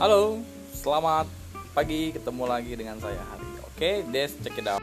Halo, selamat pagi ketemu lagi dengan saya hari. Oke, Des check it out.